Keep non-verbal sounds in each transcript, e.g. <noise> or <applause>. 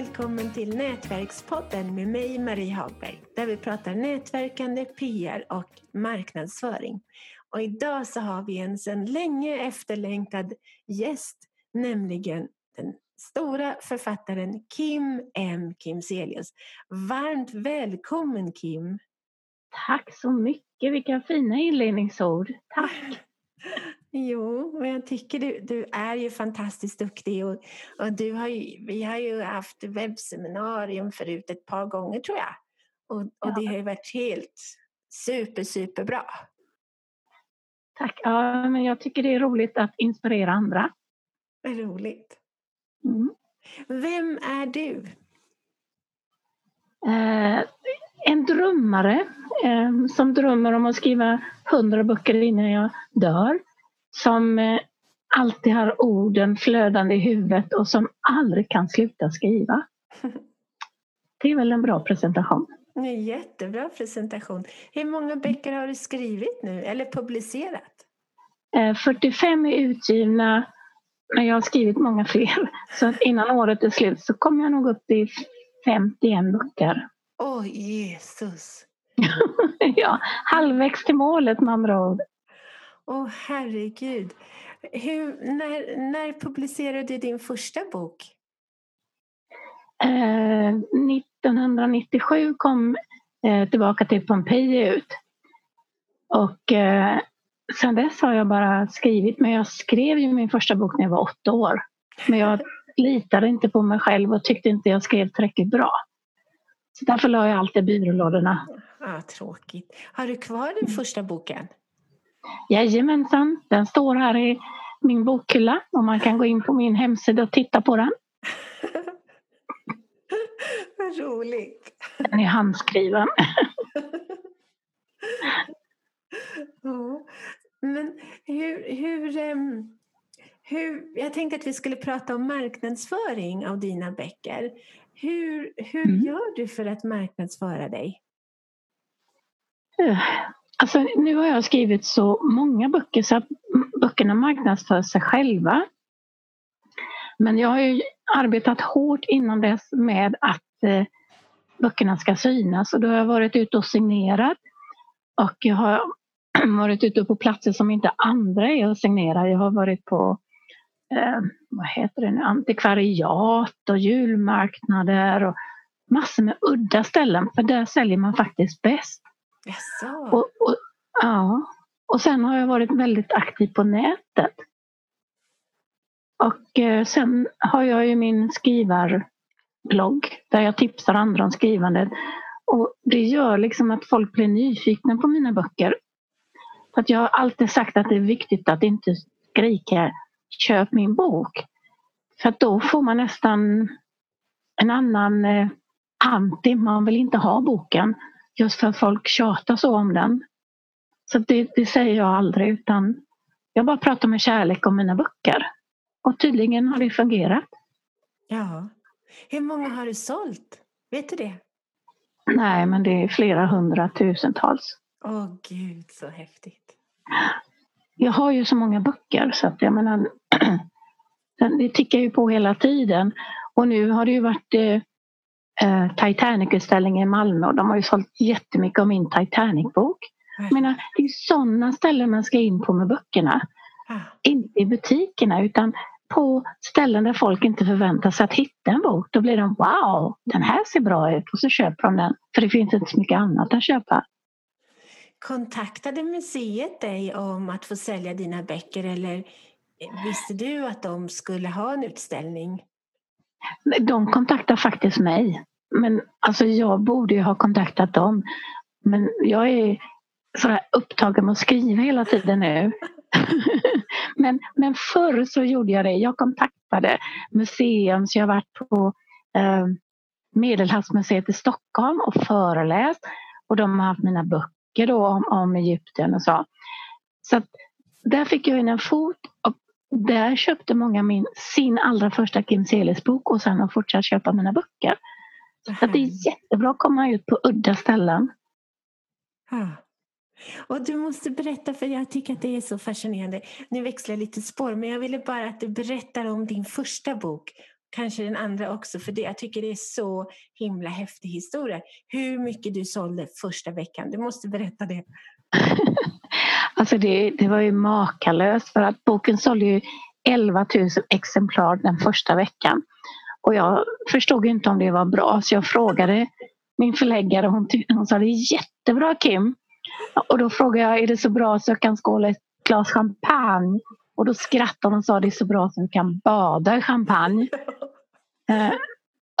välkommen till Nätverkspodden med mig Marie Hagberg där vi pratar nätverkande, PR och marknadsföring. Och idag så har vi en sedan länge efterlängtad gäst, nämligen den stora författaren Kim M. Kimselius. Varmt välkommen Kim! Tack så mycket, vilka fina inledningsord. Tack! <laughs> Jo, men jag tycker du, du är ju fantastiskt duktig och, och du har ju, vi har ju haft webbseminarium förut ett par gånger tror jag. Och, och ja. det har ju varit helt super, superbra. Tack. Ja, men jag tycker det är roligt att inspirera andra. Roligt. Mm. Vem är du? Eh, en drömmare eh, som drömmer om att skriva hundra böcker innan jag dör som eh, alltid har orden flödande i huvudet och som aldrig kan sluta skriva. <laughs> Det är väl en bra presentation. En jättebra presentation. Hur många böcker har du skrivit nu eller publicerat? 45 eh, är utgivna men jag har skrivit många fler. <laughs> Så innan året är slut så kommer jag nog upp i 51 böcker. Åh oh, Jesus! <laughs> ja, halvvägs till målet med andra ord. Åh oh, herregud. Hur, när, när publicerade du din första bok? Eh, 1997 kom eh, Tillbaka till Pompeji ut. Och eh, sen dess har jag bara skrivit, men jag skrev ju min första bok när jag var åtta år. Men jag litade inte på mig själv och tyckte inte jag skrev tillräckligt bra. Så därför la jag allt i byrålådorna. Ah, tråkigt. Har du kvar den första boken? Jajamensan, den står här i min bokhylla och man kan gå in på min hemsida och titta på den. <laughs> Vad roligt! Den är handskriven. <laughs> ja. Men hur, hur, hur, jag tänkte att vi skulle prata om marknadsföring av dina böcker. Hur, hur mm. gör du för att marknadsföra dig? Alltså, nu har jag skrivit så många böcker så att böckerna marknadsför sig själva. Men jag har ju arbetat hårt innan dess med att eh, böckerna ska synas och då har jag varit ute och signerat. Och jag har <clears throat> varit ute på platser som inte andra är och signerar. Jag har varit på eh, vad heter det nu, antikvariat och julmarknader och massor med udda ställen för där säljer man faktiskt bäst. Yes, och, och, ja. och sen har jag varit väldigt aktiv på nätet. Och eh, sen har jag ju min skrivarblogg där jag tipsar andra om skrivandet. Och det gör liksom att folk blir nyfikna på mina böcker. För att jag har alltid sagt att det är viktigt att inte skrika köp min bok. För att då får man nästan en annan eh, anti, man vill inte ha boken. Just för att folk tjatar så om den. Så det, det säger jag aldrig utan jag bara pratar med kärlek om mina böcker. Och tydligen har det fungerat. Ja. Hur många har du sålt? Vet du det? Nej, men det är flera hundratusentals. Åh oh, gud, så häftigt. Jag har ju så många böcker så att jag menar, <clears throat> det tickar ju på hela tiden. Och nu har det ju varit eh, Titanic-utställning i Malmö och de har ju sålt jättemycket av min Titanic-bok. Jag menar, det är sådana ställen man ska in på med böckerna. Ah. Inte i butikerna utan på ställen där folk inte förväntar sig att hitta en bok. Då blir de wow, den här ser bra ut och så köper de den. För det finns inte så mycket annat att köpa. Kontaktade museet dig om att få sälja dina böcker eller visste du att de skulle ha en utställning? De kontaktade faktiskt mig. Men alltså jag borde ju ha kontaktat dem. Men jag är sådär upptagen med att skriva hela tiden nu. <laughs> men, men förr så gjorde jag det. Jag kontaktade museum, så jag har varit på eh, Medelhavsmuseet i Stockholm och föreläst. Och de har haft mina böcker då om, om Egypten och så. Så att där fick jag in en fot och där köpte många min, sin allra första Kim Seles bok och sen har fortsatt köpa mina böcker. Så det är jättebra att komma ut på udda ställen. Ah. Och du måste berätta, för jag tycker att det är så fascinerande. Nu växlar jag lite spår, men jag ville bara att du berättar om din första bok. kanske den andra också, för det, jag tycker det är så himla häftig historia. Hur mycket du sålde första veckan, du måste berätta det. <laughs> alltså det, det var ju makalöst för att boken sålde ju 11 000 exemplar den första veckan. Och jag förstod inte om det var bra så jag frågade min förläggare hon, hon sa det är jättebra Kim. Och då frågade jag är det så bra så jag kan skåla ett glas champagne? Och då skrattade hon och sa det är så bra så du kan bada i champagne. <laughs> Eh,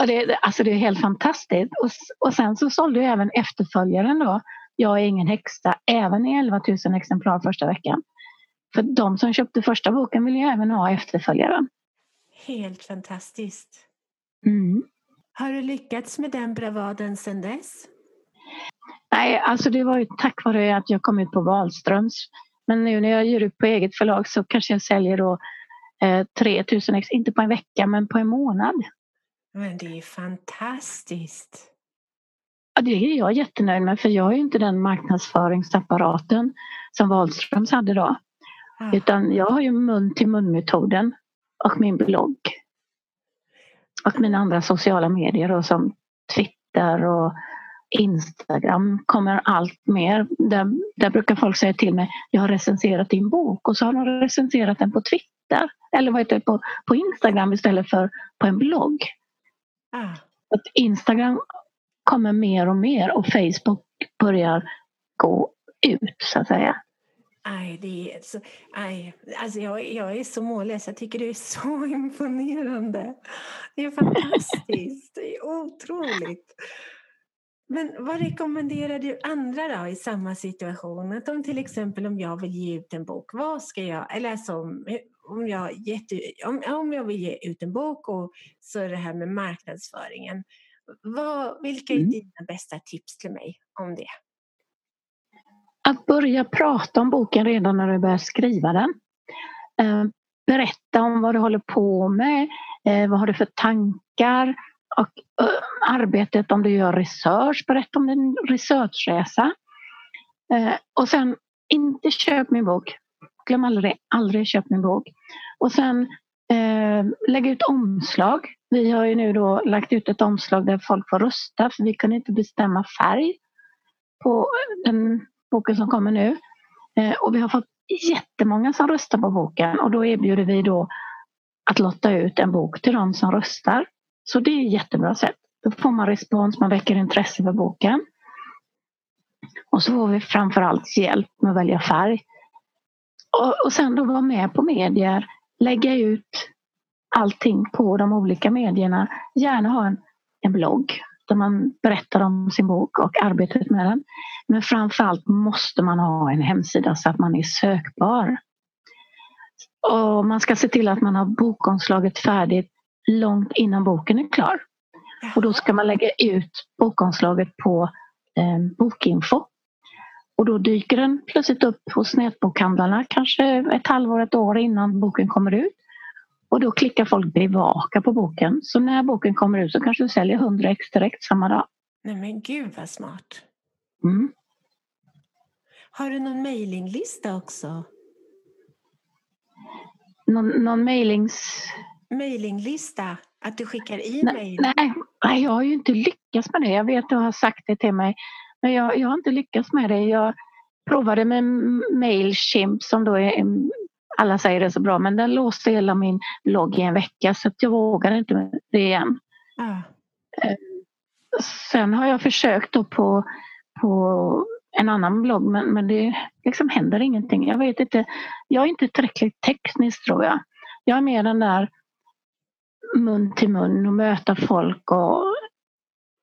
och det, alltså det är helt fantastiskt. Och, och sen så sålde jag även efterföljaren då, Jag är ingen häxa, även i 11 000 exemplar första veckan. För de som köpte första boken vill ju även ha efterföljaren. Helt fantastiskt. Mm. Har du lyckats med den bravaden sedan dess? Nej, alltså det var ju tack vare att jag kom ut på Wahlströms. Men nu när jag ger ut på eget förlag så kanske jag säljer då eh, 3000 ex, inte på en vecka men på en månad. Men det är fantastiskt. Ja, det är jag jättenöjd med för jag har ju inte den marknadsföringsapparaten som Wahlströms hade då. Ah. Utan jag har ju mun till mun metoden och min blogg. Och mina andra sociala medier då, som Twitter och Instagram kommer allt mer. Där, där brukar folk säga till mig, jag har recenserat din bok och så har de recenserat den på Twitter. Eller vad heter det, på, på Instagram istället för på en blogg. Ah. Att Instagram kommer mer och mer och Facebook börjar gå ut så att säga. Aj, det är så, aj, alltså jag, jag är så mållös. Jag tycker det är så <laughs> imponerande. Det är fantastiskt. Det är otroligt. Men vad rekommenderar du andra då i samma situation? Att om till exempel om jag vill ge ut en bok, vad ska jag, eller som, om, jag gett, om, om jag vill ge ut en bok och så är det här med marknadsföringen. Vad, vilka är mm. dina bästa tips till mig om det? Att börja prata om boken redan när du börjar skriva den. Eh, berätta om vad du håller på med, eh, vad har du för tankar och eh, arbetet om du gör research, berätta om din researchresa. Och sen, inte köp min bok. Glöm aldrig, aldrig köp min bok. Och sen lägg ut omslag. Vi har ju nu då lagt ut ett omslag där folk får rösta för vi kunde inte bestämma färg på den boken som kommer nu. Eh, och vi har fått jättemånga som röstar på boken och då erbjuder vi då att lotta ut en bok till de som röstar. Så det är ett jättebra sätt. Då får man respons, man väcker intresse för boken. Och så får vi framförallt hjälp med att välja färg. Och, och sen då vara med på medier, lägga ut allting på de olika medierna. Gärna ha en, en blogg där man berättar om sin bok och arbetet med den. Men framförallt måste man ha en hemsida så att man är sökbar. Och man ska se till att man har bokomslaget färdigt långt innan boken är klar. Och då ska man lägga ut bokomslaget på eh, Bokinfo. Och då dyker den plötsligt upp hos nätbokhandlarna kanske ett halvår, ett år innan boken kommer ut. Och då klickar folk bevaka på boken. Så när boken kommer ut så kanske du säljer 100 ex direkt samma dag. Nej men gud vad smart. Mm. Har du någon mailinglista också? Någon, någon mailings... Mailinglista? Att du skickar e-mail? Nej, nej, jag har ju inte lyckats med det. Jag vet att du har sagt det till mig. Men jag, jag har inte lyckats med det. Jag provade med Mailchimp som då är alla säger det så bra men den låste hela min blogg i en vecka så jag vågar inte med det igen. Ah. Sen har jag försökt då på, på en annan blogg men, men det liksom händer ingenting. Jag vet inte. Jag är inte tillräckligt teknisk tror jag. Jag är mer den där mun till mun och möta folk och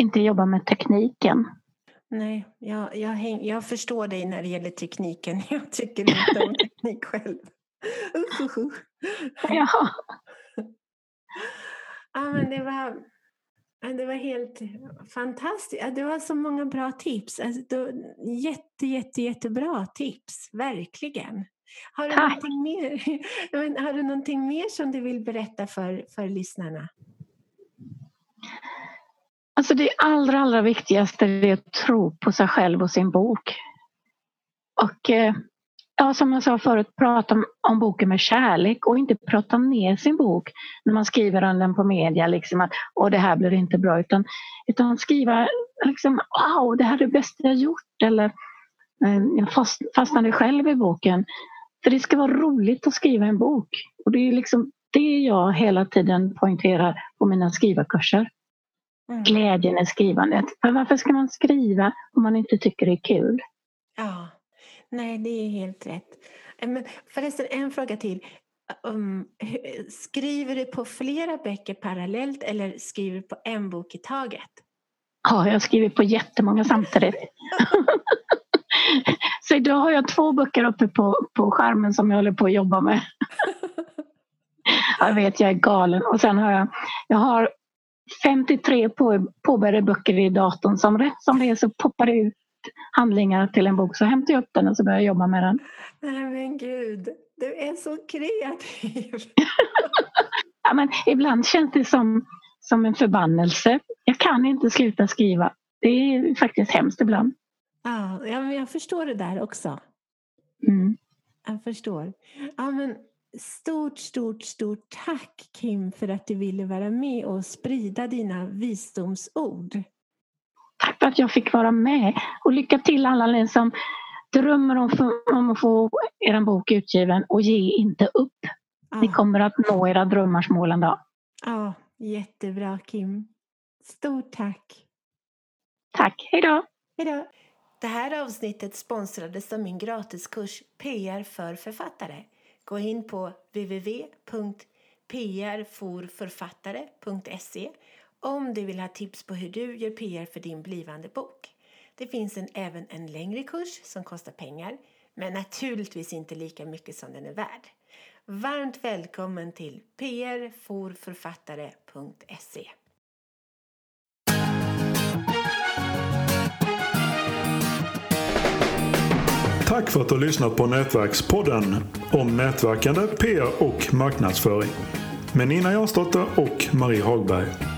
inte jobba med tekniken. Nej, jag, jag, häng, jag förstår dig när det gäller tekniken. <laughs> Jag tycker <laughs> inte om teknik själv. <laughs> Ja. ja men det var, det var helt fantastiskt. Det var så många bra tips. Alltså, jätte, jätte, jättebra tips, verkligen. Har du, någonting mer, <laughs> har du någonting mer som du vill berätta för, för lyssnarna? Alltså det allra, allra viktigaste är att tro på sig själv och sin bok. Och eh, ja, som jag sa förut, prata om, om, boken med kärlek och inte prata ner sin bok när man skriver om den på media, liksom att Åh, det här blir inte bra, utan, utan skriva liksom, wow, det här är det bästa jag gjort eller eh, jag fast, fastnade själv i boken. För det ska vara roligt att skriva en bok och det är liksom det jag hela tiden poängterar på mina skrivarkurser. Mm. Glädjen i skrivandet. För varför ska man skriva om man inte tycker det är kul? Nej det är helt rätt. Eh, men förresten, en fråga till. Um, skriver du på flera böcker parallellt eller skriver du på en bok i taget? Ja, jag skriver på jättemånga samtidigt. <laughs> Så idag har jag två böcker uppe på, på skärmen som jag håller på att jobba med. jag vet, jag är galen. Och sen har jag, jag har 53 på, påbörjade böcker i datorn. Som rätt som det är så poppar det ut handlingar till en bok så hämtar jag upp den och så börjar jag jobba med den. Nej men gud, du är så kreativ. <laughs> <laughs> ja, men ibland känns det som, som en förbannelse. Jag kan inte sluta skriva. Det är faktiskt hemskt ibland. Ja, jag förstår det där också. Mm. Jag förstår. Ja, men stort, stort, stort tack Kim för att du ville vara med och sprida dina visdomsord. Att jag fick vara med och lycka till alla ni som drömmer om, om att få er bok utgiven och ge inte upp. Ja. Ni kommer att nå era drömmars mål en dag. Ja, jättebra Kim. Stort tack. Tack, hejdå. Hejdå. Det här avsnittet sponsrades av min gratiskurs PR för författare. Gå in på www.prforförfattare.se om du vill ha tips på hur du gör PR för din blivande bok. Det finns en, även en längre kurs som kostar pengar men naturligtvis inte lika mycket som den är värd. Varmt välkommen till prforforfattare.se. Tack för att du har lyssnat på Nätverkspodden om nätverkande, PR och marknadsföring med Nina Jansdotter och Marie Hagberg.